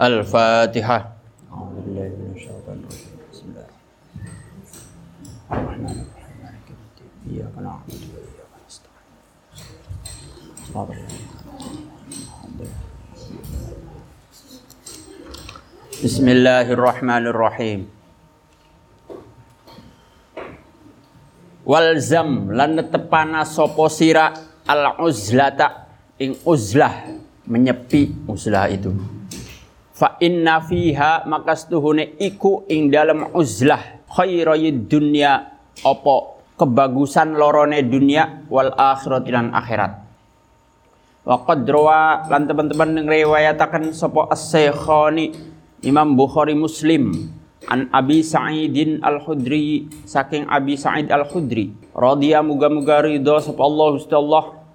الفاتحة أعوذ بالله من الشيطان الرجيم بسم الله الرحمن الرحيم مالك يوم الدين إياك نعبد وإياك نستعين صراط الله بسم الله الرحمن الرحيم Walzam lan netepana sapa sira al uzlata ing uzlah menyepi uzlah itu fa inna fiha makastuhune iku ing dalam uzlah. Khairayid dunya apa kebagusan lorone dunia wal akhirat lan akhirat. Wa qad lan teman-teman ngriwayataken sapa as-syekhani Imam Bukhari Muslim an Abi Sa'idin Al-Khudri saking Abi Sa'id Al-Khudri radhiya muga-muga ridho sapa Allah Gusti Allah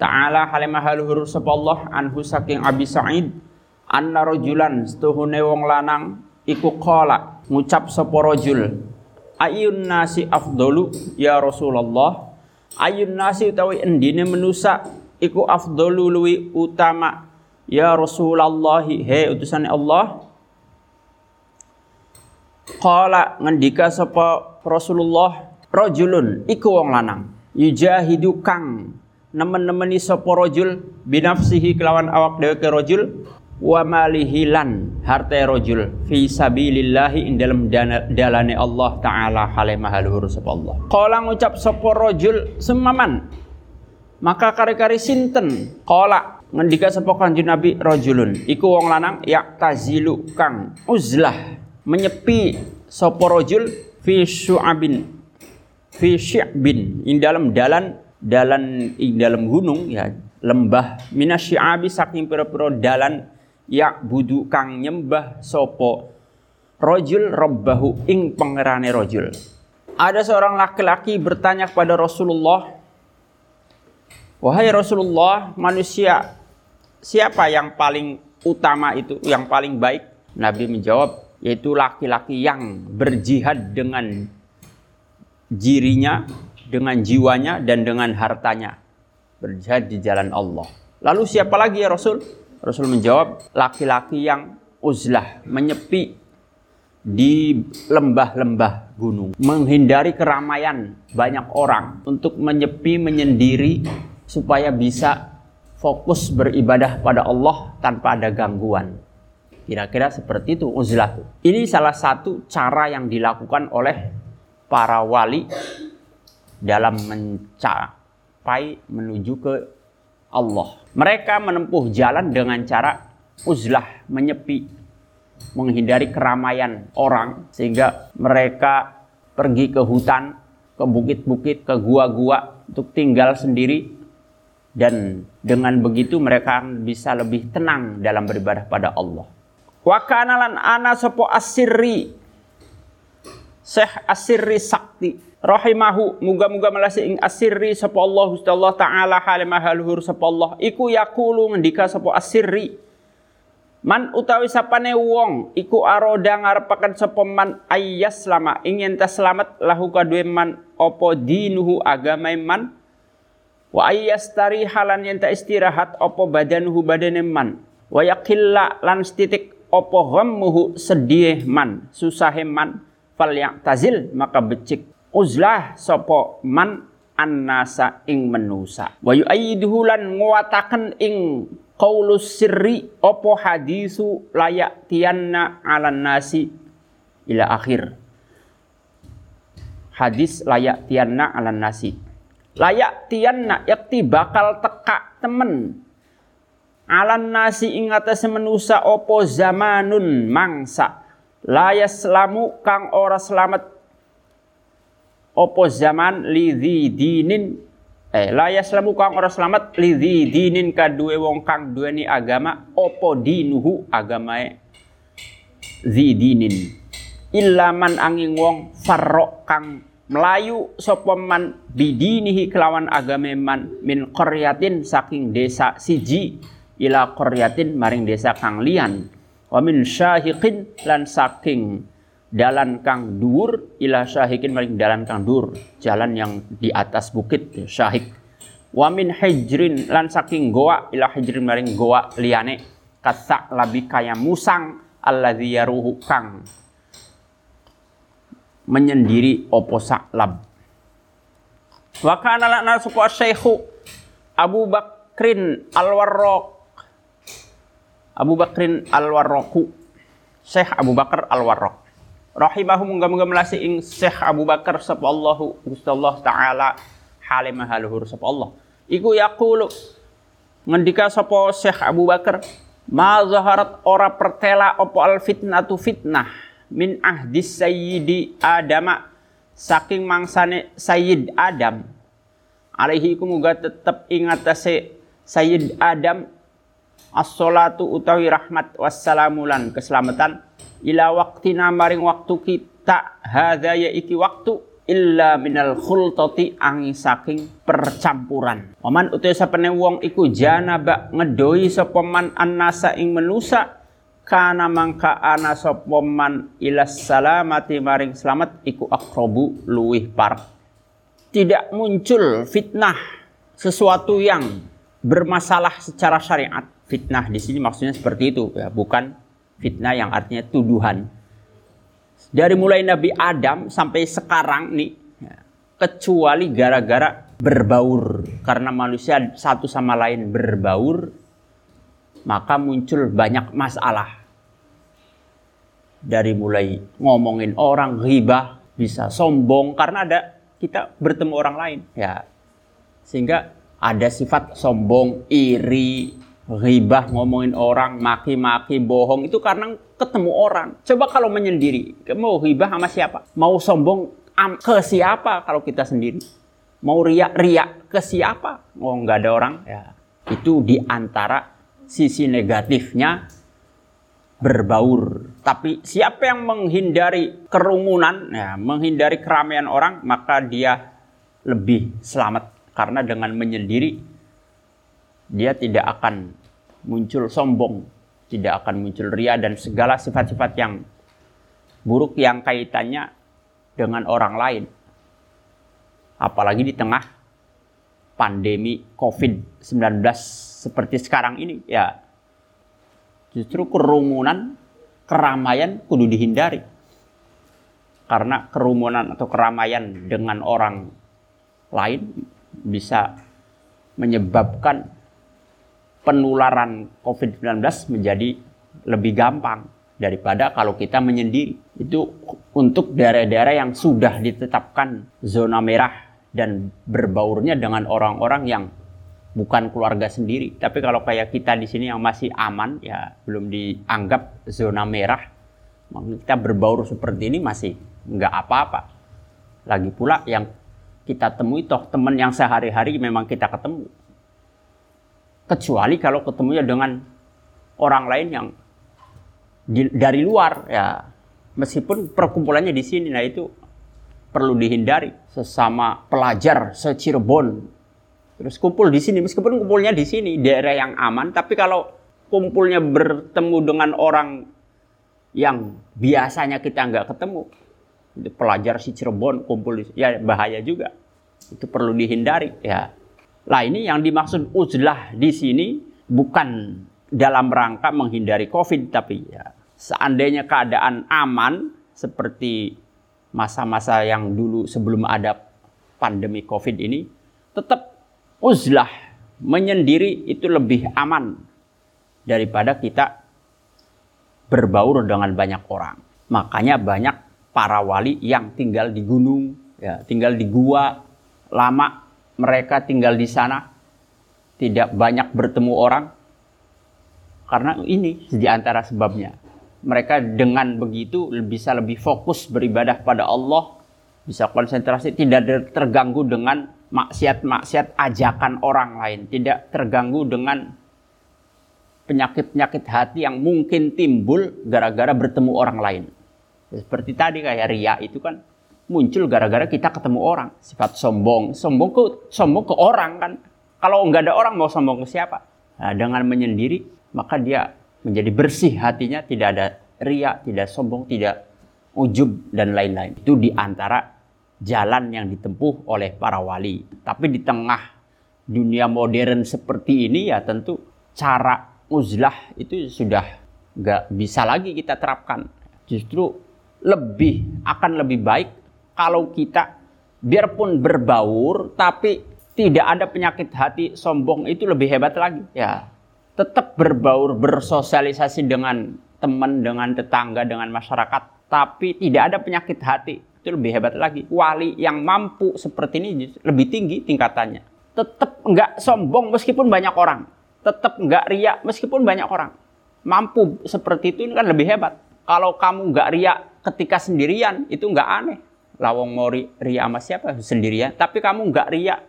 taala halimah haluhur sapa Allah anhu saking Abi Sa'id anna rajulan setuhune wong lanang iku qala ngucap sapa rajul ayun nasi afdalu ya Rasulullah. Ayun nasi utawi endine menusa iku afdalu luwi utama. Ya Rasulullah he utusan Allah. Qala ngendika sapa Rasulullah rajulun iku wong lanang. Yujahidu kang nemen-nemeni sapa rajul binafsihi kelawan awak dhewe ke rajul wa malihi lan harta rajul fi sabilillah ing dalam dalane Allah taala. Hale mahaluhur sapa Allah. Qala ngucap sapa rajul semaman. Maka kari-kari sinten? Qala ngendika sapa kanjeng Nabi rajulun iku wong lanang ya tazilu kang uzlah menyepi sapa rajul fi syu'abin. Fi syi'bin ing dalam dalan dalan ing dalam gunung ya lembah. Minasyi'abi saking pira-pira dalan ya budu kang nyembah sapa rajul rabbahu ing pangerane rajul ada seorang laki-laki bertanya kepada Rasulullah wahai Rasulullah manusia siapa yang paling utama itu yang paling baik Nabi menjawab yaitu laki-laki yang berjihad dengan jirinya, dengan jiwanya dan dengan hartanya. Berjihad di jalan Allah. Lalu siapa lagi ya Rasul? Rasul menjawab, laki-laki yang uzlah, menyepi di lembah-lembah gunung, menghindari keramaian banyak orang untuk menyepi menyendiri supaya bisa fokus beribadah pada Allah tanpa ada gangguan. Kira-kira seperti itu uzlah. Ini salah satu cara yang dilakukan oleh para wali dalam mencapai menuju ke Allah. Mereka menempuh jalan dengan cara uzlah, menyepi, menghindari keramaian orang sehingga mereka pergi ke hutan, ke bukit-bukit, ke gua-gua untuk tinggal sendiri dan dengan begitu mereka bisa lebih tenang dalam beribadah pada Allah. Wa kanalan ana sapa asirri Syekh Asirri Sakti rahimahu. Muga-muga melasi ing asirri sapa Allah Gusti taala halimah haluhur sapa Allah. Iku yaqulu ngendika sapa asirri Man utawi sapane wong iku aroda ngarepaken sapa man ayyas lama ingin ta selamat lahu kadue man opo dinuhu agama man? Wa tari halan yen ta istirahat opo badanuhu badane man? Wa yaqilla lan stitik opo ghammuhu sedih man susahe man fal tazil maka becik. Uzlah sopo man annasa ing menusa. Wa yu'ayyiduhu lan nguwataken ing qaulus sirri opo hadisu layak tianna ala nasi ila akhir. Hadis layak tianna ala nasi. Layak tianna yakti bakal teka temen. Alan nasi ing atase menusa opo zamanun mangsa layas selamu kang ora selamat opo zaman lidhi dinin? Eh layas selamu kang ora selamat lidhi dinin kadue wong kang duweni agama opo dinuhu agamae? Zi dinin. Ilaman angin wong farrok kang Melayu sopeman bidinihi kelawan agame man min koryatin saking desa siji ila qaryatin maring desa kang lian wa min syahiqin lan saking dalan kang dhuwur ila syahiqin maring dalan kang dhuwur jalan yang di atas bukit syahik. Wa min hijrin lan saking goa ila hijrin maring goa liane kasak labi kaya musang alladzi yaruhu kang menyendiri opo saklab wa kana lana suku syekhu Abu Bakrin Al-Warraq Abu Bakrin Al-Warraqu Syekh Abu Bakar Al-Warraq rahimahu munggah-munggah melasi ing Syekh Abu Bakar sapa Allahu Gusti Allah taala halimah haluhur sapa Allah iku yaqulu ngendika sapa Syekh Abu Bakar Ma zaharat ora pertela opo al fitnatu fitnah min ahdis sayyidi Adam saking mangsane Sayyid Adam. Alaihi iku muga tetep ingatase Sayyid Adam as-salatu utawi rahmat wassalamu lan keselamatan ila waktina maring waktu kita hadza ya iki waktu illa minal khultati angi saking percampuran. Waman utai sapane wong iku janaba ngedoi sapa man annasa ing menusa kana mangka ana sapa man ila salamati maring selamat iku akrobu luwih par. Tidak muncul fitnah sesuatu yang bermasalah secara syariat. Fitnah di sini maksudnya seperti itu ya, bukan fitnah yang artinya tuduhan dari mulai Nabi Adam sampai sekarang nih, ya, kecuali gara-gara berbaur. Karena manusia satu sama lain berbaur, maka muncul banyak masalah. Dari mulai ngomongin orang, ghibah, bisa sombong, karena ada kita bertemu orang lain. ya Sehingga ada sifat sombong, iri, Ghibah ngomongin orang, maki-maki, bohong itu karena ketemu orang. Coba kalau menyendiri, mau ghibah sama siapa? Mau sombong ke siapa kalau kita sendiri? Mau riak-riak ke siapa? Oh nggak ada orang. Ya. Itu di antara sisi negatifnya berbaur. Tapi siapa yang menghindari kerumunan, ya, menghindari keramaian orang, maka dia lebih selamat. Karena dengan menyendiri, dia tidak akan muncul sombong, tidak akan muncul ria dan segala sifat-sifat yang buruk yang kaitannya dengan orang lain. Apalagi di tengah pandemi COVID-19 seperti sekarang ini, ya justru kerumunan, keramaian kudu dihindari. Karena kerumunan atau keramaian dengan orang lain bisa menyebabkan penularan COVID-19 menjadi lebih gampang daripada kalau kita menyendiri. Itu untuk daerah-daerah yang sudah ditetapkan zona merah dan berbaurnya dengan orang-orang yang bukan keluarga sendiri. Tapi kalau kayak kita di sini yang masih aman, ya belum dianggap zona merah, kita berbaur seperti ini masih nggak apa-apa. Lagi pula yang kita temui toh teman yang sehari-hari memang kita ketemu kecuali kalau ketemunya dengan orang lain yang di, dari luar ya. Meskipun perkumpulannya di sini nah itu perlu dihindari sesama pelajar secirebon. Terus kumpul di sini meskipun kumpulnya di sini daerah yang aman tapi kalau kumpulnya bertemu dengan orang yang biasanya kita nggak ketemu pelajar si Cirebon kumpul di, ya bahaya juga. Itu perlu dihindari ya lah ini yang dimaksud uzlah di sini bukan dalam rangka menghindari COVID, tapi ya seandainya keadaan aman seperti masa-masa yang dulu sebelum ada pandemi COVID ini, tetap uzlah menyendiri itu lebih aman daripada kita berbaur dengan banyak orang. Makanya banyak para wali yang tinggal di gunung, ya, tinggal di gua lama mereka tinggal di sana, tidak banyak bertemu orang, karena ini di antara sebabnya. Mereka dengan begitu bisa lebih fokus beribadah pada Allah, bisa konsentrasi, tidak terganggu dengan maksiat-maksiat ajakan orang lain, tidak terganggu dengan penyakit-penyakit hati yang mungkin timbul gara-gara bertemu orang lain. Seperti tadi kayak ria itu kan muncul gara-gara kita ketemu orang. Sifat sombong, sombong ke sombong ke orang kan. Kalau nggak ada orang mau sombong ke siapa? Nah, dengan menyendiri maka dia menjadi bersih hatinya, tidak ada ria, tidak sombong, tidak ujub dan lain-lain. Itu di antara jalan yang ditempuh oleh para wali. Tapi di tengah dunia modern seperti ini ya tentu cara uzlah itu sudah nggak bisa lagi kita terapkan. Justru lebih akan lebih baik kalau kita biarpun berbaur tapi tidak ada penyakit hati sombong itu lebih hebat lagi. Ya, tetap berbaur bersosialisasi dengan teman, dengan tetangga, dengan masyarakat, tapi tidak ada penyakit hati itu lebih hebat lagi. Wali yang mampu seperti ini lebih tinggi tingkatannya. Tetap nggak sombong meskipun banyak orang. Tetap nggak riak meskipun banyak orang. Mampu seperti itu kan lebih hebat. Kalau kamu nggak riak ketika sendirian itu nggak aneh. Lawang mau ri, riak sama siapa sendirian. Tapi kamu nggak riak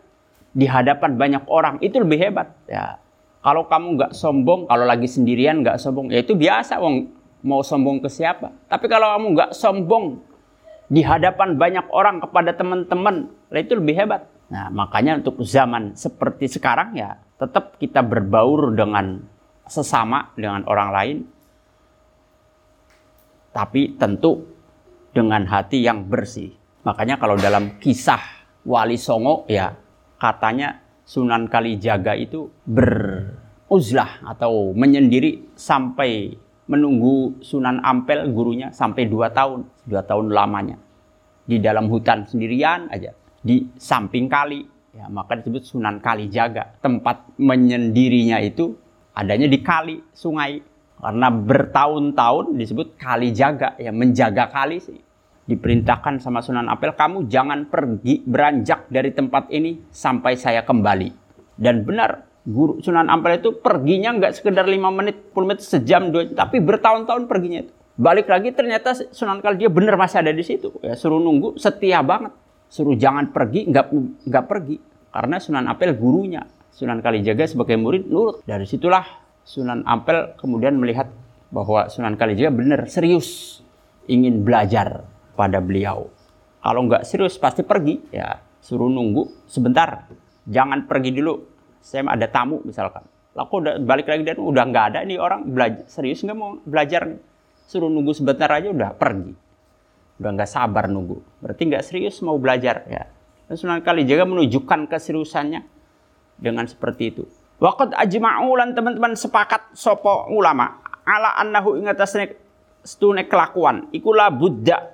di hadapan banyak orang itu lebih hebat. Ya, kalau kamu nggak sombong, kalau lagi sendirian nggak sombong, ya itu biasa. Wong mau sombong ke siapa? Tapi kalau kamu nggak sombong di hadapan banyak orang kepada teman-teman, itu lebih hebat. Nah, makanya untuk zaman seperti sekarang ya tetap kita berbaur dengan sesama dengan orang lain tapi tentu dengan hati yang bersih. Makanya kalau dalam kisah Wali Songo ya katanya Sunan Kalijaga itu beruzlah atau menyendiri sampai menunggu Sunan Ampel gurunya sampai dua tahun, dua tahun lamanya. Di dalam hutan sendirian aja di samping kali ya maka disebut Sunan Kali Jaga tempat menyendirinya itu adanya di kali sungai. Karena bertahun-tahun disebut kali jaga ya menjaga kali sih diperintahkan sama Sunan Ampel kamu jangan pergi beranjak dari tempat ini sampai saya kembali dan benar guru Sunan Ampel itu perginya nggak sekedar lima menit, 10 menit, sejam, dua tapi bertahun-tahun perginya itu. Balik lagi ternyata Sunan Kalijaga benar masih ada di situ. Ya, suruh nunggu setia banget. Suruh jangan pergi, nggak nggak pergi. Karena Sunan Ampel gurunya. Sunan Kalijaga sebagai murid nurut. Dari situlah Sunan Ampel kemudian melihat bahwa Sunan Kalijaga benar serius ingin belajar pada beliau. Kalau nggak serius pasti pergi. Ya suruh nunggu sebentar. Jangan pergi dulu. Saya ada tamu misalkan. Lalu udah balik lagi dan udah nggak ada nih orang belajar serius nggak mau belajar suruh nunggu sebentar aja udah pergi. Udah nggak sabar nunggu. Berarti nggak serius mau belajar ya. Dan Sunan Kalijaga menunjukkan keseriusannya dengan seperti itu. Waqad ajma'u lan teman-teman sepakat sopo ulama ala annahu ingatasne stune kelakuan ikulah buddha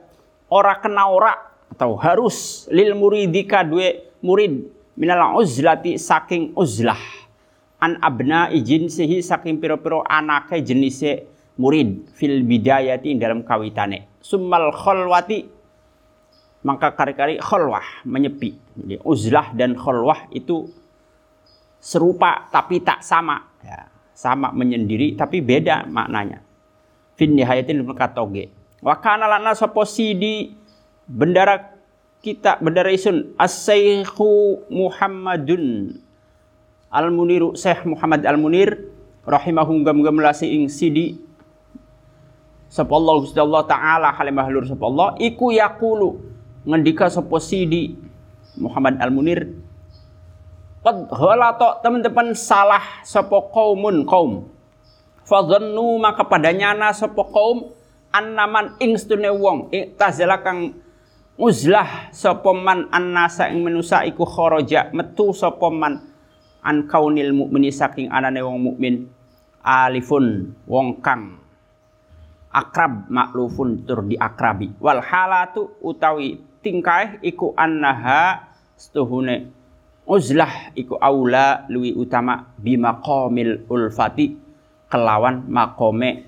ora kena ora atau harus lil muridika dua murid minal uzlati saking uzlah an abna izin sehi saking piro-piro anake jenise murid fil bidayati dalam kawitane. Summal kholwati maka kari-kari kholwah menyepi. Jadi uzlah dan kholwah itu serupa tapi tak sama. Ya, sama menyendiri tapi beda maknanya. Fin nihayatin katoge. Wa kana lana sapa sidi bendara kita bendara isun as Muhammadun. Al-Muniru Syekh Muhammad Al-Munir rahimahum gam-gam ing sidi. Sapa Allah Gusti Allah taala halimah lur sapa Allah. Iku yaqulu ngendika sapa Sidi Muhammad Al Munir qad ghalata teman-teman salah sapa qaumun kaum fadhannu maka padanya na sapa kaum annaman ing stune wong. Tazala kang uzlah sapa man annasa ing manusa iku kharaja. Metu sapa man an kaunil mukmini saking anane wong mukmin. Alifun wong kang akrab maklufun tur diakrabi. Wal halatu utawi tingkah iku annaha setuhune uzlah iku aula luwi utama bimaqamil ulfati kelawan makome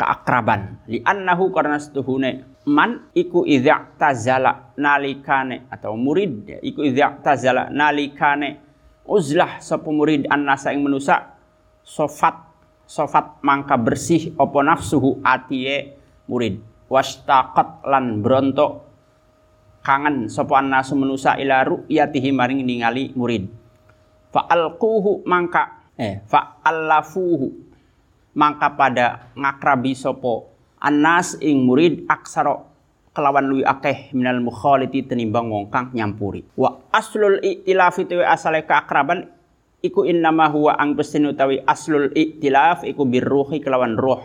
keakraban. Li annahu karena setuhune man iku idza tazala nalikane atau murid iku idza tazala nalikane uzlah sapa murid annasa ing manusa sofat sofat mangka bersih opo nafsuhu atie murid. Wastaqat lan bronto kangen sapa nasu menusa ila ru'yatihi maring ningali murid. Fa alquhu mangka eh fa mangka pada ngakrabi sopo. Anas ing murid aksaro kelawan luwi akeh minal mukhaliti tenimbang wong kang nyampuri. Wa aslul iktilafi tewe asale keakraban iku innama huwa ang pestin utawi aslul iktilaf iku birruhi kelawan roh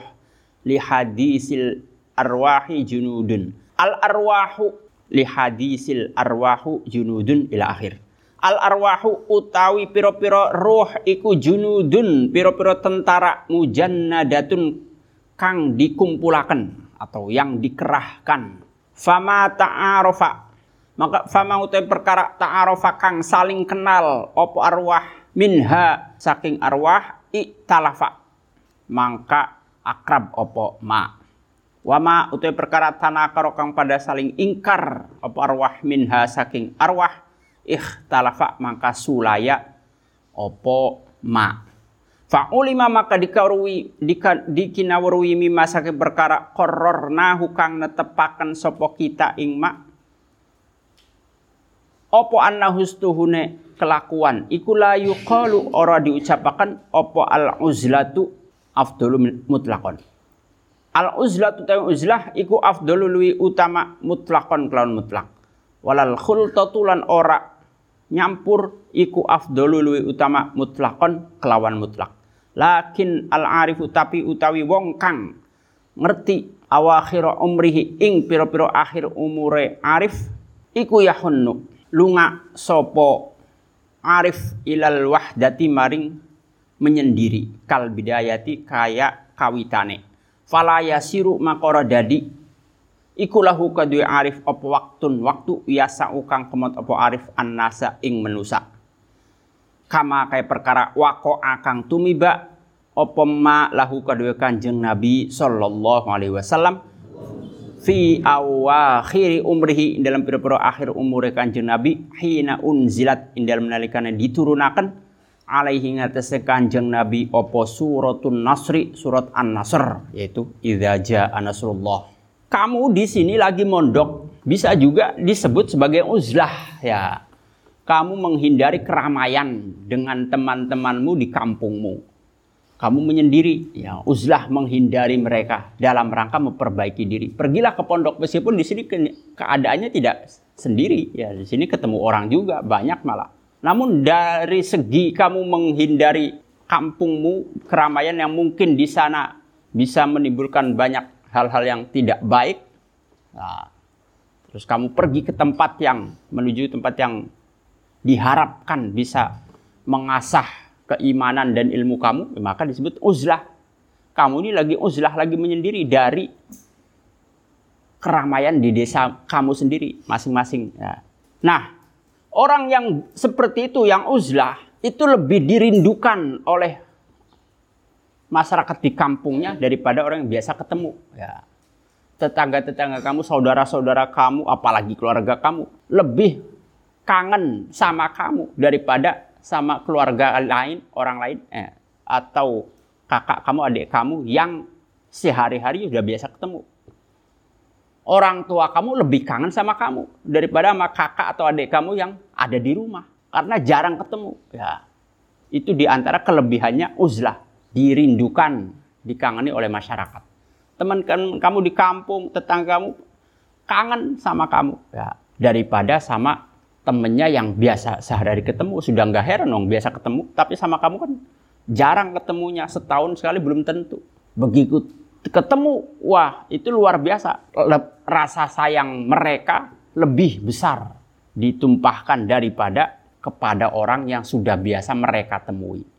li hadisil arwahi junudun. Al arwahu li hadisil arwahu junudun ila akhir Al arwahu utawi piro-piro ruh iku junudun piro-piro tentara mujannadatun kang dikumpulaken atau yang dikerahkan. Fama ta'arofa maka fama utai perkara ta'arofa kang saling kenal opo arwah minha saking arwah iktalafa mangka akrab opo ma wama utai perkara tanah kang pada saling ingkar opo arwah minha saking arwah ikhtalafa maka sulaya opo ma. Fa'ulima maka dikarui dikinawarui mima sake perkara kororna hukang netepakan sopo kita ing ma. Opo anna hustuhune kelakuan? Iku la yuqalu ora diucapakan opo al uzlatu afdalu mutlakon. Al uzlatu tawi uzlah iku afdalu luwi utama mutlakon kelawan mutlak. Walal khultatu lan ora nyampur iku afdalu luwi utama mutlakon kelawan mutlak. Lakin al arifu tapi utawi wong kang ngerti awakhir umrihi ing piro-piro akhir umure arif iku yahunnu. Lunga sopo arif ilal wahdati maring menyendiri. Kal bidayati kaya kawitane. Fala yasiru makara dadi iku lahu kadue arif apa waktun. Waktu biasa ukang kemot apa arif annasa ing menusa. Kama kaya perkara wako akang tumiba apa ma lahu kadue kanjeng nabi sallallahu alaihi wasallam fi awakhiri umrihi dalam pira-pira akhir umure kanjeng nabi hina unzilat ing dalam nalikane diturunaken alaihi ngatasé kanjeng nabi apa suratun nasri surat an-nasr yaitu idza jaa nasrullah kamu di sini lagi mondok bisa juga disebut sebagai uzlah ya. Kamu menghindari keramaian dengan teman-temanmu di kampungmu. Kamu menyendiri, ya uzlah menghindari mereka dalam rangka memperbaiki diri. Pergilah ke pondok meskipun di sini keadaannya tidak sendiri, ya di sini ketemu orang juga banyak malah. Namun dari segi kamu menghindari kampungmu, keramaian yang mungkin di sana bisa menimbulkan banyak hal-hal yang tidak baik, nah, terus kamu pergi ke tempat yang menuju tempat yang diharapkan bisa mengasah keimanan dan ilmu kamu, maka disebut uzlah. Kamu ini lagi uzlah, lagi menyendiri dari keramaian di desa kamu sendiri masing-masing. Ya. Nah, orang yang seperti itu, yang uzlah, itu lebih dirindukan oleh masyarakat di kampungnya daripada orang yang biasa ketemu. Ya. Tetangga-tetangga kamu, saudara-saudara kamu, apalagi keluarga kamu, lebih kangen sama kamu daripada sama keluarga lain, orang lain, eh, atau kakak kamu, adik kamu yang sehari-hari sudah biasa ketemu. Orang tua kamu lebih kangen sama kamu daripada sama kakak atau adik kamu yang ada di rumah karena jarang ketemu. Ya, itu di antara kelebihannya uzlah dirindukan, dikangeni oleh masyarakat. Teman kamu di kampung, tetangga kamu kangen sama kamu. Ya, daripada sama temennya yang biasa sehari-hari ketemu sudah nggak heran dong biasa ketemu tapi sama kamu kan jarang ketemunya setahun sekali belum tentu. Begitu ketemu wah itu luar biasa. Rasa sayang mereka lebih besar ditumpahkan daripada kepada orang yang sudah biasa mereka temui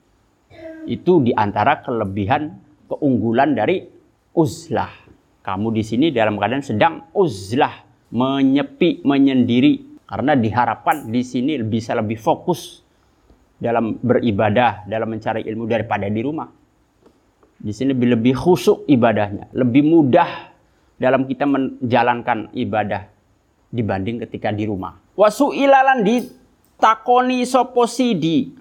itu di antara kelebihan keunggulan dari uzlah. Kamu di sini dalam keadaan sedang uzlah, menyepi, menyendiri. Karena diharapkan di sini bisa lebih fokus dalam beribadah, dalam mencari ilmu daripada di rumah. Di sini lebih, lebih khusuk ibadahnya, lebih mudah dalam kita menjalankan ibadah dibanding ketika di rumah. Wasu ilalan di takoni soposidi.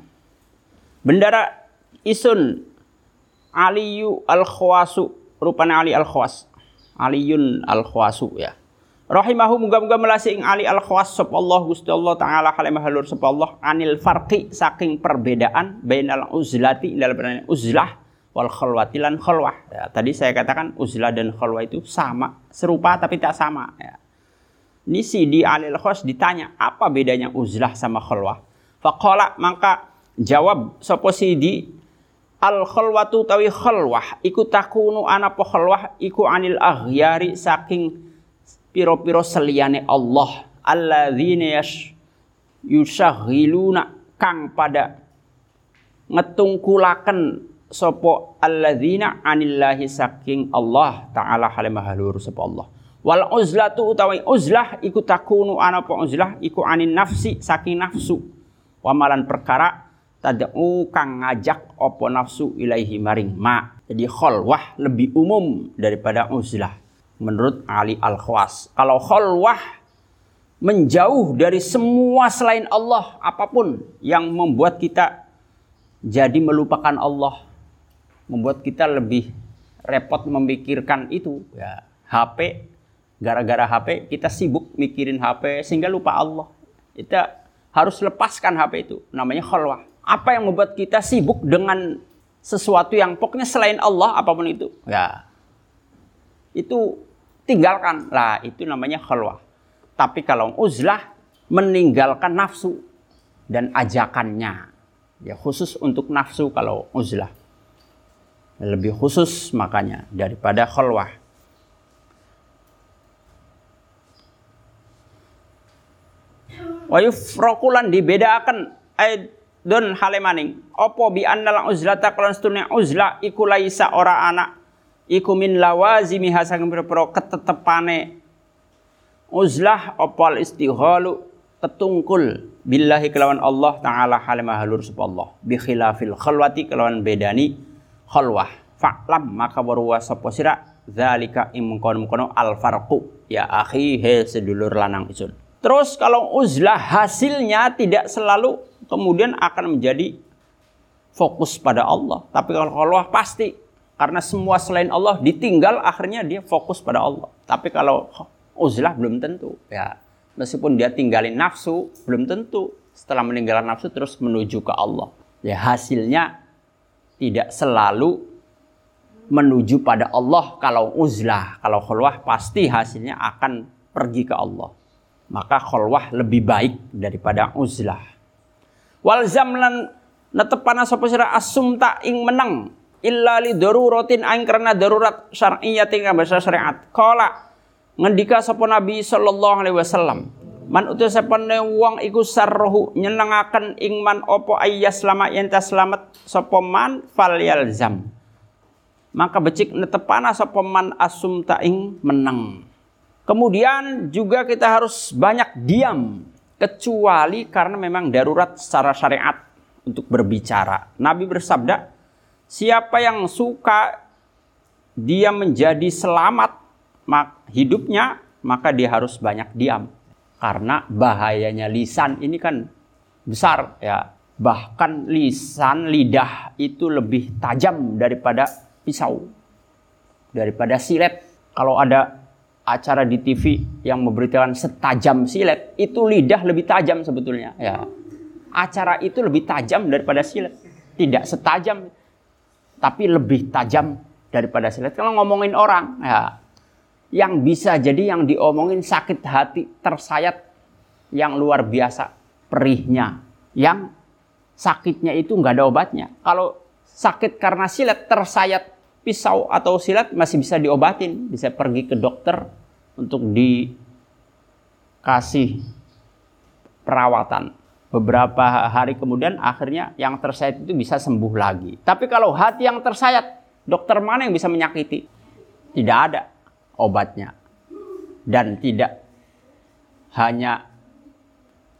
Bendara isun Aliyu al-Khawasu rupanya Ali al-Khawas Aliyun al-Khawasu ya Rahimahu muga-muga melasih ing Ali al-Khawas sapa Allah Gusti Allah taala halimah halur sapa Allah anil farqi saking perbedaan bainal uzlati dalam uzlah wal khalwati lan khalwah. Ya, tadi saya katakan uzlah dan khalwah itu sama, serupa tapi tak sama ya. Nisi di Ali al-Khawas ditanya apa bedanya uzlah sama khalwah. Faqala maka jawab sapa di al khalwatu tawi khalwah. Iku takunu ana po khalwah? Iku anil aghyari saking piro-piro seliyane Allah. Alladzina yash yusaghiluna kang pada ngetungkulaken sopo alladzina anillahi saking Allah taala halimah halur sapa Allah. Wal uzlatu utawi uzlah iku takunu ana apa uzlah? Iku anin nafsi saking nafsu. Wamalan perkara tad'u kang ngajak apa nafsu ilaihi maring ma. Jadi kholwah lebih umum daripada uzlah menurut Ali Al-Khwas kalau kholwah menjauh dari semua selain Allah apa pun yang membuat kita jadi melupakan Allah membuat kita lebih repot memikirkan itu ya HP gara-gara HP kita sibuk mikirin HP sehingga lupa Allah. Kita harus lepaskan HP itu namanya khalwah apa yang membuat kita sibuk dengan sesuatu yang pokoknya selain Allah apa pun itu ya itu tinggalkan lah itu namanya khalwah tapi kalau uzlah meninggalkan nafsu dan ajakannya. Ya khusus untuk nafsu kalau uzlah. Lebih khusus makanya daripada khalwah. Wa yufraqulan dibedakan aidun halemaning. Opo bi annal uzlata kalan setunya uzlah iku laisa ora anak iku min lawazimi hasang pira ketetepane uzlah opal istighalu ketungkul billahi kelawan Allah taala halimah halur Allah bi khilafil khalwati kelawan bedani khalwah fa'lam maka baruwa sapa sira zalika imkono kono al farqu ya akhi he sedulur lanang isun terus kalau uzlah hasilnya tidak selalu kemudian akan menjadi fokus pada Allah. Tapi kalau khalwah pasti karena semua selain Allah ditinggal akhirnya dia fokus pada Allah. Tapi kalau uzlah belum tentu. Ya meskipun dia tinggalin nafsu belum tentu. Setelah meninggalkan nafsu terus menuju ke Allah. Ya hasilnya tidak selalu menuju pada Allah kalau uzlah. Kalau khulwah pasti hasilnya akan pergi ke Allah. Maka khulwah lebih baik daripada uzlah wal zamlan netepana sapa sira asum tak ing menang illa li daruratin aing karena darurat syar'iyyatin bahasa syariat. Qala ngendika sapa Nabi sallallahu alaihi wasallam man utus sapane wong iku sarruhu nyenengaken ing man apa ayyas lama yen selamat sapa man fal yalzam maka becik netepana sapa man asum ta ing menang kemudian juga kita harus banyak diam kecuali karena memang darurat secara syariat untuk berbicara. Nabi bersabda siapa yang suka dia menjadi selamat hidupnya maka dia harus banyak diam. Karena bahayanya lisan ini kan besar ya. Bahkan lisan lidah itu lebih tajam daripada pisau daripada silet. Kalau ada acara di TV yang memberitakan setajam silet itu lidah lebih tajam sebetulnya. Ya. Acara itu lebih tajam daripada silet. Tidak setajam tapi lebih tajam daripada silet. Kalau ngomongin orang ya yang bisa jadi yang diomongin sakit hati tersayat yang luar biasa perihnya. Yang sakitnya itu nggak ada obatnya. Kalau sakit karena silet tersayat pisau atau silet masih bisa diobatin. Bisa pergi ke dokter untuk dikasih perawatan. Beberapa hari kemudian akhirnya yang tersayat itu bisa sembuh lagi. Tapi kalau hati yang tersayat dokter mana yang bisa menyakiti? Tidak ada obatnya. Dan tidak hanya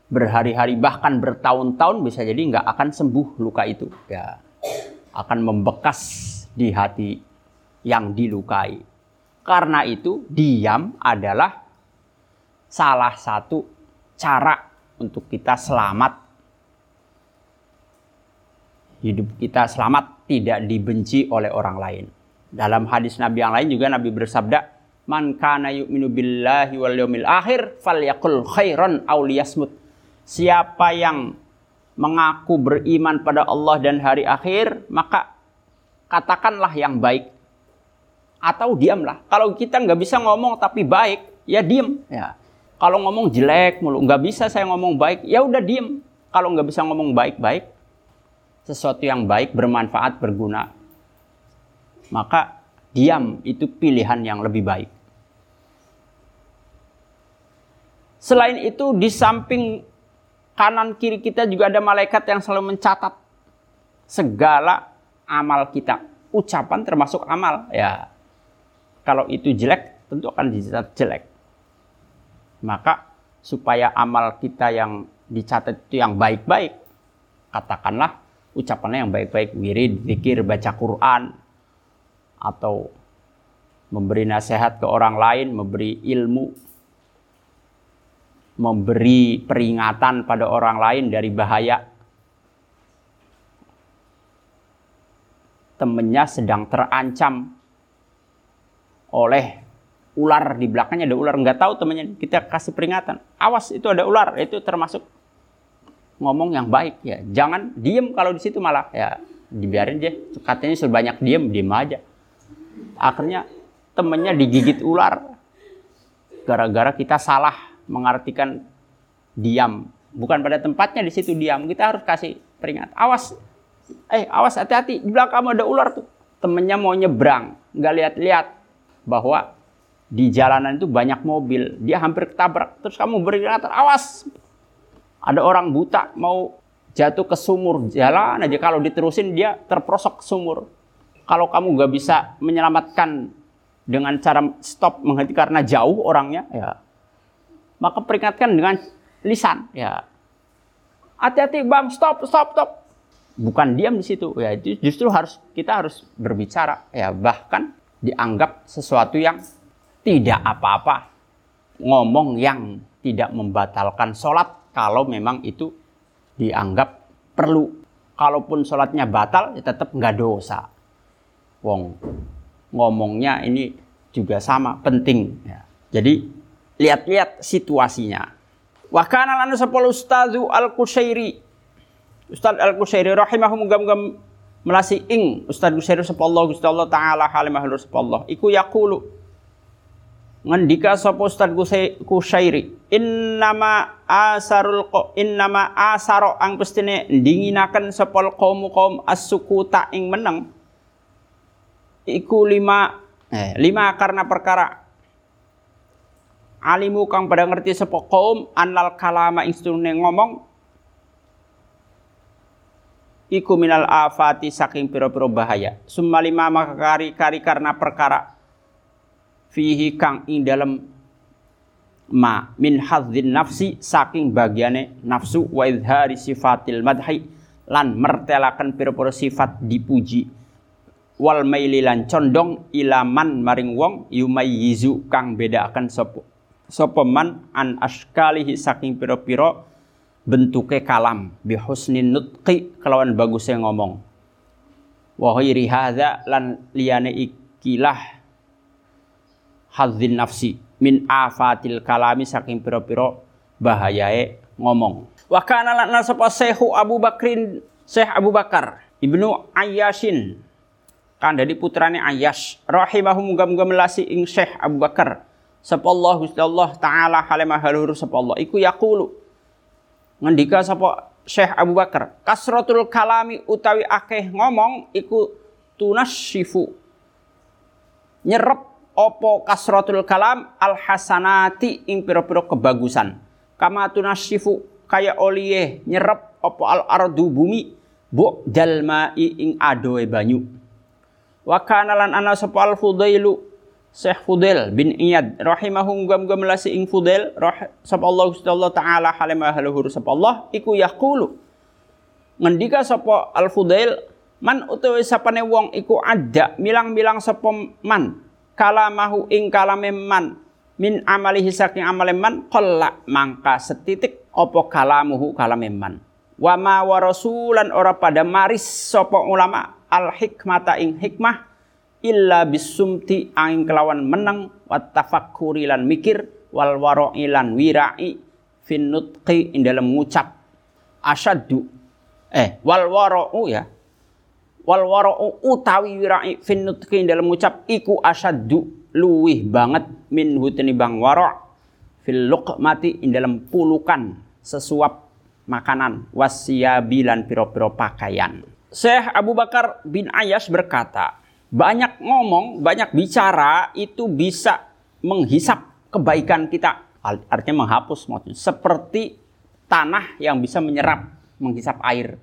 berhari-hari bahkan bertahun-tahun bisa jadi nggak akan sembuh luka itu. Ya akan membekas di hati yang dilukai. Karena itu diam adalah salah satu cara untuk kita selamat. Hidup kita selamat tidak dibenci oleh orang lain. Dalam hadis Nabi yang lain juga Nabi bersabda man kana yu'minu billahi wal yawmil akhir falyakul khairan aw liyasmut. Siapa yang mengaku beriman pada Allah dan hari akhir, maka katakanlah yang baik atau diamlah. Kalau kita nggak bisa ngomong tapi baik, ya diem. Ya. Kalau ngomong jelek mulu, nggak bisa saya ngomong baik, ya udah diem. Kalau nggak bisa ngomong baik-baik, sesuatu yang baik bermanfaat berguna, maka diam itu pilihan yang lebih baik. Selain itu di samping kanan kiri kita juga ada malaikat yang selalu mencatat segala amal kita. Ucapan termasuk amal. Ya, kalau itu jelek, tentu akan dicatat jelek. Maka supaya amal kita yang dicatat itu yang baik-baik, katakanlah ucapannya yang baik-baik, wirid, zikir, baca Quran, atau memberi nasihat ke orang lain, memberi ilmu, memberi peringatan pada orang lain dari bahaya. Temennya sedang terancam oleh ular di belakangnya ada ular. Nggak tahu temannya kita kasih peringatan. Awas itu ada ular. Itu termasuk ngomong yang baik ya. Jangan diem kalau di situ malah. Ya dibiarin dia. Katanya sudah banyak diem diem aja. Akhirnya temennya digigit ular. Gara-gara kita salah mengartikan diam. Bukan pada tempatnya di situ diam. Kita harus kasih peringatan. Awas eh awas hati-hati. Di belakang ada ular tuh. Temennya mau nyebrang. Nggak lihat-lihat bahwa di jalanan itu banyak mobil, dia hampir ketabrak. Terus kamu peringatan, awas, ada orang buta mau jatuh ke sumur, jalan aja. Kalau diterusin dia terprosok ke sumur. Kalau kamu nggak bisa menyelamatkan dengan cara stop menghenti karena jauh orangnya, ya. Maka peringatkan dengan lisan, ya. Hati-hati bang, stop, stop, stop. Bukan diam di situ, ya justru harus kita harus berbicara, ya bahkan dianggap sesuatu yang tidak apa-apa. Ngomong yang tidak membatalkan sholat kalau memang itu dianggap perlu. Kalaupun sholatnya batal, ya tetap nggak dosa. Wong ngomongnya ini juga sama penting. Ya. Jadi lihat-lihat situasinya. Wakana lana sepuluh ustazu al kusairi Ustaz al kusairi rahimahum gam-gam melasi ing. Ustaz Kusairi sepallah Gusti Allah taala halimah sepallah. Iku yakulu ngendika sapa Ustaz Kusyairi innama asarul qa innama asaro ang pestine dinginaken sapa kaum kaum as-sukuta ing meneng. Iku lima eh lima karena perkara. Alimu kang pada ngerti sapa kaum annal kalama ing ngomong iku minal afati saking pira-pira bahaya. Summa lima maka kari karena perkara fihi kang ing dalam ma min hadzin nafsi saking bagiane nafsu wa idhari sifatil madhi lan mertelakan pira-pira sifat dipuji. Wal maili lan condong ilaman maring wong yumayyizu kang bedakan sapa sapa man an askalihi saking pira-pira bentuke kalam bi husnin nutqi kelawan bagusnya ngomong. Wa ghairi hadza lan liyane ikilah hadzin nafsi min afatil kalami saking piro-piro bahayae ngomong. Wa kana lan sapa Abu Bakrin Syekh Abu Bakar Ibnu Ayyashin dari putrane Ayyash rahimahu muga-muga melasi ing Syekh Abu Bakar. Sapa Allah Gusti Allah taala halimah haluhur sapa Allah. Iku yaqulu ngendika sapa Syekh Abu Bakar kasratul kalami utawi akeh ngomong iku tunasyifu nyerep opo kasratul kalam? Al hasanati ing piro-piro kebagusan. Kama tunasifu kaya oliye nyerep opo al ardu bumi bu dalma ing adoe banyu. Wa kana lan ana sapa al fudailu Syekh Fudail bin Iyad rahimahum gam gam lasi ing Fudail rah sapa Allah Gusti Allah taala halimah haluhur sapa Allah iku yaqulu. Ngendika sapa al Fudail man utawi sapane wong iku ada milang-milang sapa man kalamahu ing kalame man min amalihi saking amale man qalla mangka setitik opo kalamuhu kalame man. Wa ma wa rasulan ora pada maris sapa ulama al hikmata ing hikmah illa bisumti angin kelawan menang wa tafakkuri lan mikir wal wara'i lan wirai fin nutqi ing dalam ngucap asyaddu eh wal wara'u ya wal wara'u utawi wirai fin nutqi dalam ucap iku asyaddu luwih banget min hutni bang wara' fil luqmati in dalam pulukan sesuap makanan wasiyabi lan piro-piro pakaian. Syekh Abu Bakar bin Ayas berkata, banyak ngomong, banyak bicara itu bisa menghisap kebaikan kita. Artinya menghapus maksudnya. Seperti tanah yang bisa menyerap, menghisap air.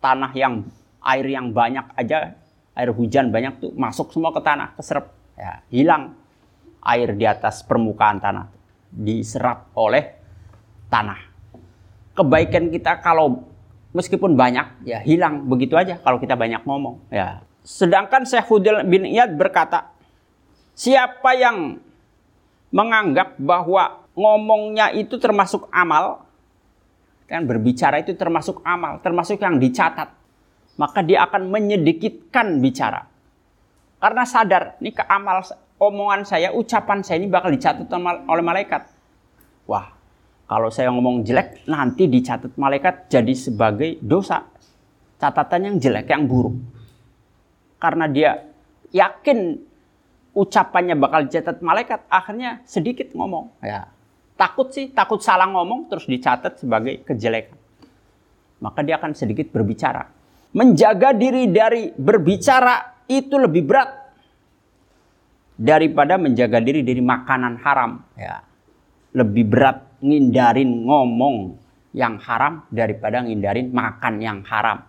Tanah yang air yang banyak aja, air hujan banyak tuh masuk semua ke tanah, keserap. Ya, hilang air di atas permukaan tanah. Diserap oleh tanah. Kebaikan kita kalau meskipun banyak ya hilang begitu aja kalau kita banyak ngomong ya. Sedangkan Syekh Hudil bin Iyad berkata, siapa yang menganggap bahwa ngomongnya itu termasuk amal, kan berbicara itu termasuk amal, termasuk yang dicatat, maka dia akan menyedikitkan bicara. Karena sadar, ini ke amal omongan saya, ucapan saya ini bakal dicatat oleh malaikat. Wah, kalau saya ngomong jelek, nanti dicatat malaikat jadi sebagai dosa. Catatan yang jelek, yang buruk. Karena dia yakin ucapannya bakal dicatat malaikat, akhirnya sedikit ngomong. Ya, takut sih, takut salah ngomong terus dicatat sebagai kejelekan. Maka dia akan sedikit berbicara. Menjaga diri dari berbicara itu lebih berat daripada menjaga diri dari makanan haram. Ya. Lebih berat ngindarin ngomong yang haram daripada ngindarin makan yang haram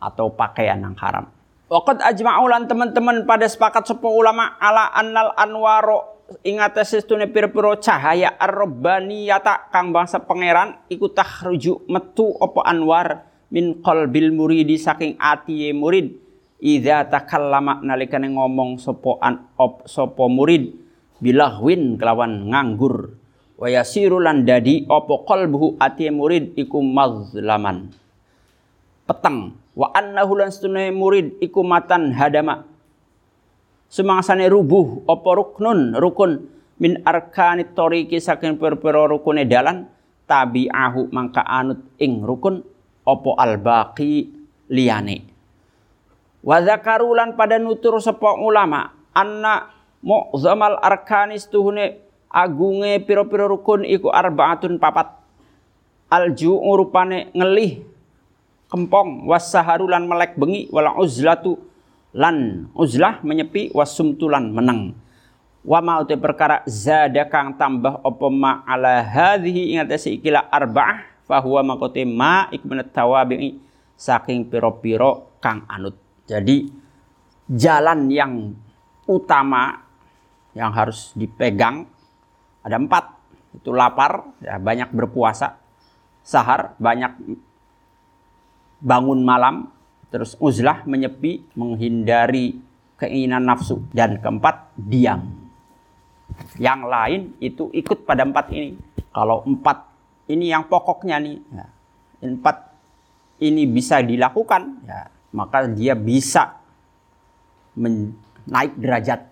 atau pakaian yang haram. Waqad ajma'ulan teman-teman pada sepakat sepuh ulama ala annal anwaro ingat sestune pira-pira cahaya ar-rabbaniyata kang bangsa pangeran iku takhruju metu apa anwar min qalbil muridi saking ati murid. Idza takallama nalikane ngomong sapa an op sapa murid bilahwin kelawan nganggur. Wa yasiru lan dadi apa qalbuhu ati murid iku mazlaman. Peteng wa annahu lan setune murid iku matan hadama. Sumangsane rubuh apa ruknun? Rukun min arkani toriki saking perpero rukune dalan tabi'ahu mangka anut ing rukun apa albaqi liyane. Wa zakarulan pada nutur sapa ulama anna mu'zamal arkanis tuhune agunge piro-piro rukun iku arbaatun papat. Alju rupane ngelih kempong. Wasaharulan melek bengi. Wala uzlatu lan uzlah menyepi. Wasumtulan menang. Wa ma uti perkara zada kang tambah apa ma ala hadhihi. Ingat ikila arba'ah. Fahuwa makote ma ikmenat tawabi saking piro-piro kang anut. Jadi jalan yang utama yang harus dipegang ada empat. Itu lapar ya banyak berpuasa. Sahar banyak bangun malam, terus uzlah menyepi, menghindari keinginan nafsu. Dan keempat, diam. Yang lain itu ikut pada empat ini. Kalau empat ini yang pokoknya nih, ya, empat ini bisa dilakukan, ya, maka dia bisa naik derajat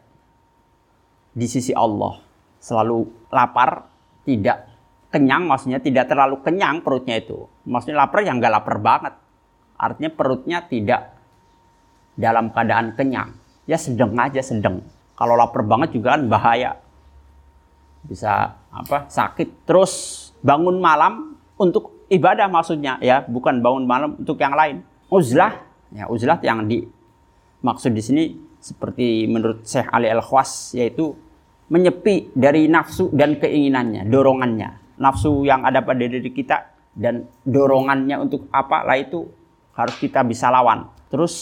di sisi Allah. Selalu lapar, tidak kenyang, maksudnya tidak terlalu kenyang perutnya itu. Maksudnya lapar yang nggak lapar banget Artinya perutnya tidak dalam keadaan kenyang. Ya sedang aja sedang. Kalau lapar banget juga kan bahaya. Bisa apa? Sakit. Terus bangun malam untuk ibadah maksudnya ya, bukan bangun malam untuk yang lain. Uzlah, ya uzlah yang di maksud di sini seperti menurut Syekh Ali Al-Khwas yaitu menyepi dari nafsu dan keinginannya, dorongannya. Nafsu yang ada pada diri kita dan dorongannya untuk apa lah itu harus kita bisa lawan. Terus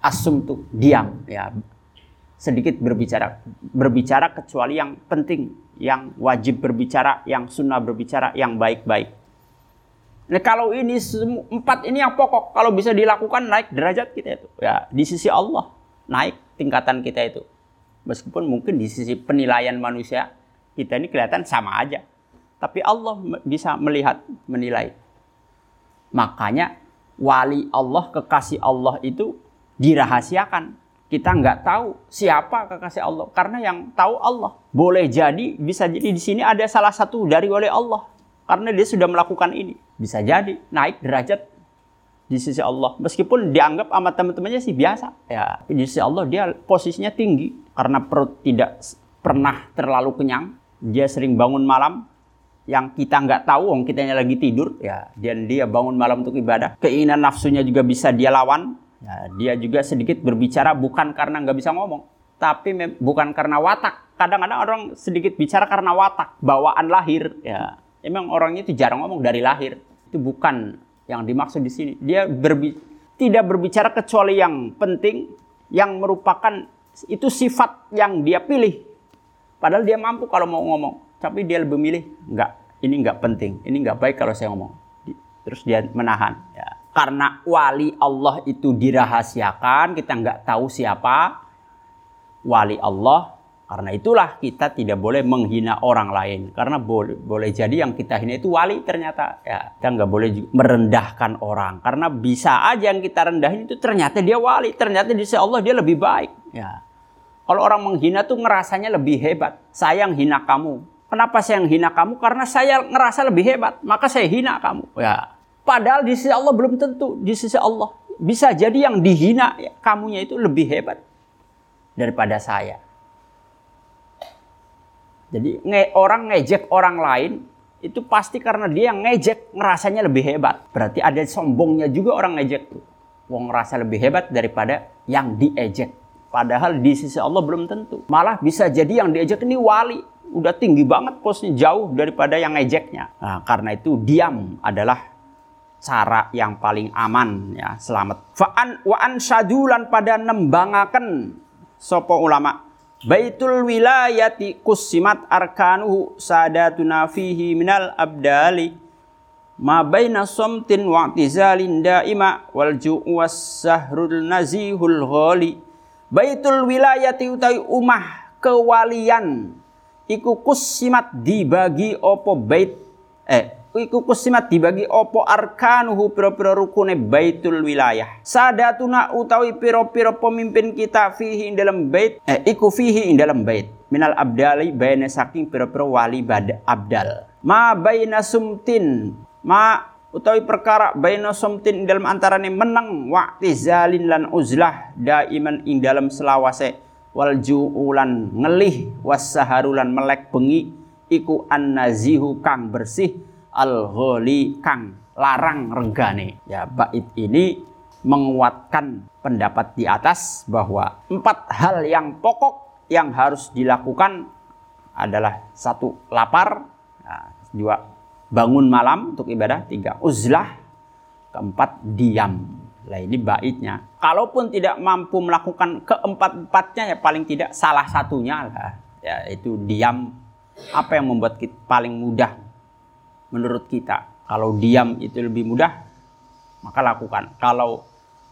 asum tuh diam ya. Sedikit berbicara, berbicara kecuali yang penting, yang wajib berbicara, yang sunnah berbicara, yang baik-baik. Nah kalau ini empat ini yang pokok, kalau bisa dilakukan naik derajat kita itu. Ya di sisi Allah naik tingkatan kita itu. Meskipun mungkin di sisi penilaian manusia kita ini kelihatan sama aja. Tapi Allah bisa melihat, menilai. Makanya wali Allah, kekasih Allah itu dirahasiakan. Kita nggak tahu siapa kekasih Allah karena yang tahu Allah. Boleh jadi bisa jadi di sini ada salah satu dari wali Allah karena dia sudah melakukan ini. Bisa jadi naik derajat di sisi Allah. Meskipun dianggap sama teman-temannya sih biasa. Ya, di sisi Allah dia posisinya tinggi karena perut tidak pernah terlalu kenyang. Dia sering bangun malam, yang kita nggak tahu, kita kitanya lagi tidur, ya dan dia bangun malam untuk ibadah. Keinginan nafsunya juga bisa dia lawan. Ya, dia juga sedikit berbicara bukan karena nggak bisa ngomong, tapi bukan karena watak. Kadang-kadang orang sedikit bicara karena watak, bawaan lahir. Ya, Emang orangnya itu jarang ngomong dari lahir. Itu bukan yang dimaksud di sini. Dia berbi tidak berbicara kecuali yang penting, yang merupakan itu sifat yang dia pilih. Padahal dia mampu kalau mau ngomong, tapi dia lebih milih enggak. Ini enggak penting, ini enggak baik kalau saya ngomong. Terus dia menahan. Ya. Karena wali Allah itu dirahasiakan, kita enggak tahu siapa wali Allah karena itulah kita tidak boleh menghina orang lain. Karena boleh, boleh jadi yang kita hina itu wali ternyata. Ya, kita nggak boleh merendahkan orang. Karena bisa aja yang kita rendahin itu ternyata dia wali. Ternyata di sisi Allah dia lebih baik. Ya. Kalau orang menghina tuh ngerasanya lebih hebat. Saya yang hina kamu. Kenapa saya yang hina kamu? Karena saya ngerasa lebih hebat. Maka saya hina kamu. Ya. Padahal di sisi Allah belum tentu. Di sisi Allah. Bisa jadi yang dihina ya, kamunya itu lebih hebat daripada saya. Jadi nge orang ngejek orang lain itu pasti karena dia yang ngejek ngerasanya lebih hebat. Berarti ada sombongnya juga orang ngejek tuh. Wong ngerasa lebih hebat daripada yang diejek. Padahal di sisi Allah belum tentu. Malah bisa jadi yang diejek ini wali. Udah tinggi banget posnya jauh daripada yang ngejeknya. Nah, karena itu diam adalah cara yang paling aman ya selamat. Fa'an wa an sadulan pada nembangaken sopo ulama Baitul wilayati kusimat arkanuhu sadatuna fihi minal abdali ma baina somtin wa i'tizalin daima wal ju'u sahrul nazihul ghali Baitul wilayati utawi umah kewalian iku kusimat dibagi opo bait eh iku kusimat dibagi opo arkanuhu pira-pira rukune baitul wilayah. Sadatuna utawi pira-pira pemimpin kita fihi dalam bait eh iku fihi dalam bait. Minal abdali baina saking pira-pira wali bad abdal. Ma baina sumtin ma utawi perkara baina sumtin ing dalam antarane meneng wakti zalin lan uzlah daiman ing dalam selawase wal juulan ngelih wasaharulan melek bengi iku an nazihu kang bersih al-ghali kang larang regane. Ya, bait ini menguatkan pendapat di atas bahwa empat hal yang pokok yang harus dilakukan adalah satu lapar, nah, dua bangun malam untuk ibadah, tiga uzlah, keempat diam. Nah ini baitnya. Kalaupun tidak mampu melakukan keempat-empatnya ya paling tidak salah satunya lah. Ya itu diam. Apa yang membuat kita paling mudah menurut kita. Kalau diam itu lebih mudah, maka lakukan. Kalau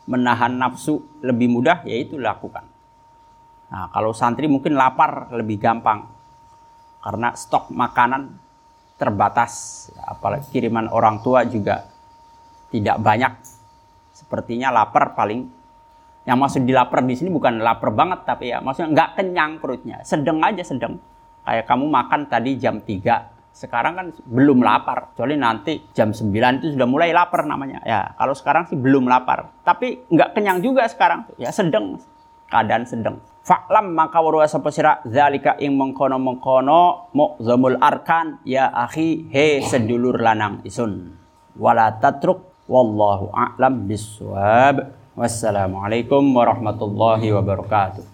menahan nafsu lebih mudah, ya itu lakukan. Nah, kalau santri mungkin lapar lebih gampang. Karena stok makanan terbatas. Apalagi kiriman orang tua juga tidak banyak. Sepertinya lapar paling yang maksud di lapar di sini bukan lapar banget tapi ya maksudnya nggak kenyang perutnya sedang aja sedang kayak kamu makan tadi jam 3 sekarang kan belum lapar. Kecuali nanti jam 9 itu sudah mulai lapar namanya. Ya, kalau sekarang sih belum lapar. Tapi nggak kenyang juga sekarang. Ya sedang. Keadaan sedang. Fa'lam maka warwa sapa zalika ing mengkono-mengkono mu'zamul arkan ya akhi he sedulur lanang isun. Wala tatruk wallahu a'lam biswab. Wassalamualaikum warahmatullahi wabarakatuh.